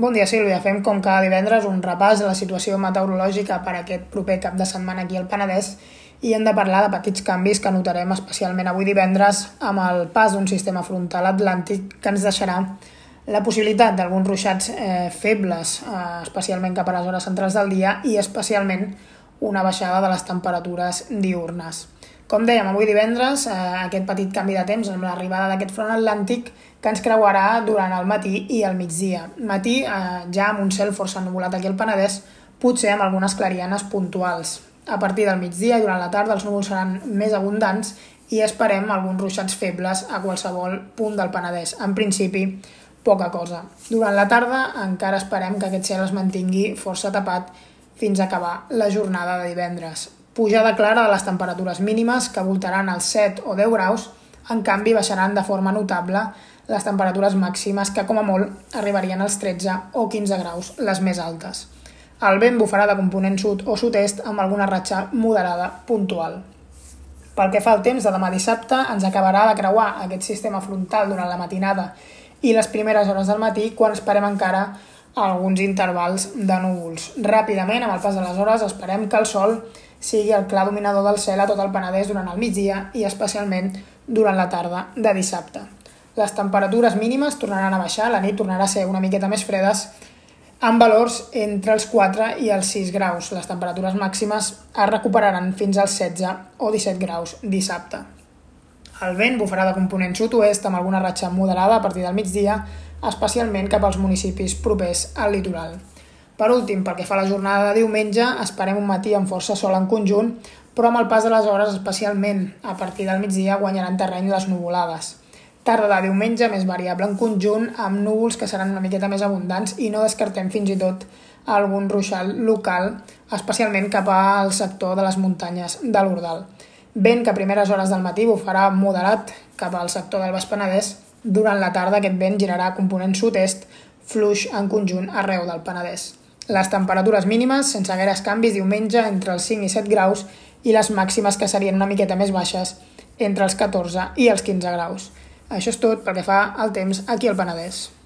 Bon dia, Sílvia. Fem com cada divendres un repàs de la situació meteorològica per aquest proper cap de setmana aquí al Penedès i hem de parlar de petits canvis que notarem especialment avui divendres amb el pas d'un sistema frontal atlàntic que ens deixarà la possibilitat d'alguns ruixats eh, febles, eh, especialment cap a les hores centrals del dia i especialment una baixada de les temperatures diurnes. Com dèiem, avui divendres, eh, aquest petit canvi de temps amb l'arribada d'aquest front atlàntic que ens creuarà durant el matí i el migdia. Matí, eh, ja amb un cel força ennubulat aquí al Penedès, potser amb algunes clarianes puntuals. A partir del migdia i durant la tarda els núvols seran més abundants i esperem alguns ruixats febles a qualsevol punt del Penedès. En principi, poca cosa. Durant la tarda encara esperem que aquest cel es mantingui força tapat fins a acabar la jornada de divendres. Pujada clara de les temperatures mínimes que voltaran els 7 o 10 graus, en canvi baixaran de forma notable les temperatures màximes que com a molt arribarien als 13 o 15 graus, les més altes. El vent bufarà de component sud o sud-est amb alguna ratxa moderada puntual. Pel que fa al temps de demà dissabte, ens acabarà de creuar aquest sistema frontal durant la matinada i les primeres hores del matí, quan esperem encara alguns intervals de núvols. Ràpidament, amb el pas de les hores, esperem que el sol sigui el clar dominador del cel a tot el Penedès durant el migdia i especialment durant la tarda de dissabte. Les temperatures mínimes tornaran a baixar, la nit tornarà a ser una miqueta més fredes, amb valors entre els 4 i els 6 graus. Les temperatures màximes es recuperaran fins als 16 o 17 graus dissabte. El vent bufarà de component sud-oest amb alguna ratxa moderada a partir del migdia, especialment cap als municipis propers al litoral. Per últim, pel que fa a la jornada de diumenge, esperem un matí amb força sol en conjunt, però amb el pas de les hores, especialment a partir del migdia, guanyaran terreny les nuvolades. Tarda de diumenge més variable en conjunt, amb núvols que seran una miqueta més abundants i no descartem fins i tot algun ruixal local, especialment cap al sector de les muntanyes de l'Urdal. Vent que a primeres hores del matí bufarà moderat cap al sector del Penedès. Durant la tarda aquest vent girarà component sud-est, fluix en conjunt arreu del Penedès. Les temperatures mínimes, sense gaires canvis, diumenge entre els 5 i 7 graus i les màximes que serien una miqueta més baixes, entre els 14 i els 15 graus. Això és tot pel que fa al temps aquí al Penedès.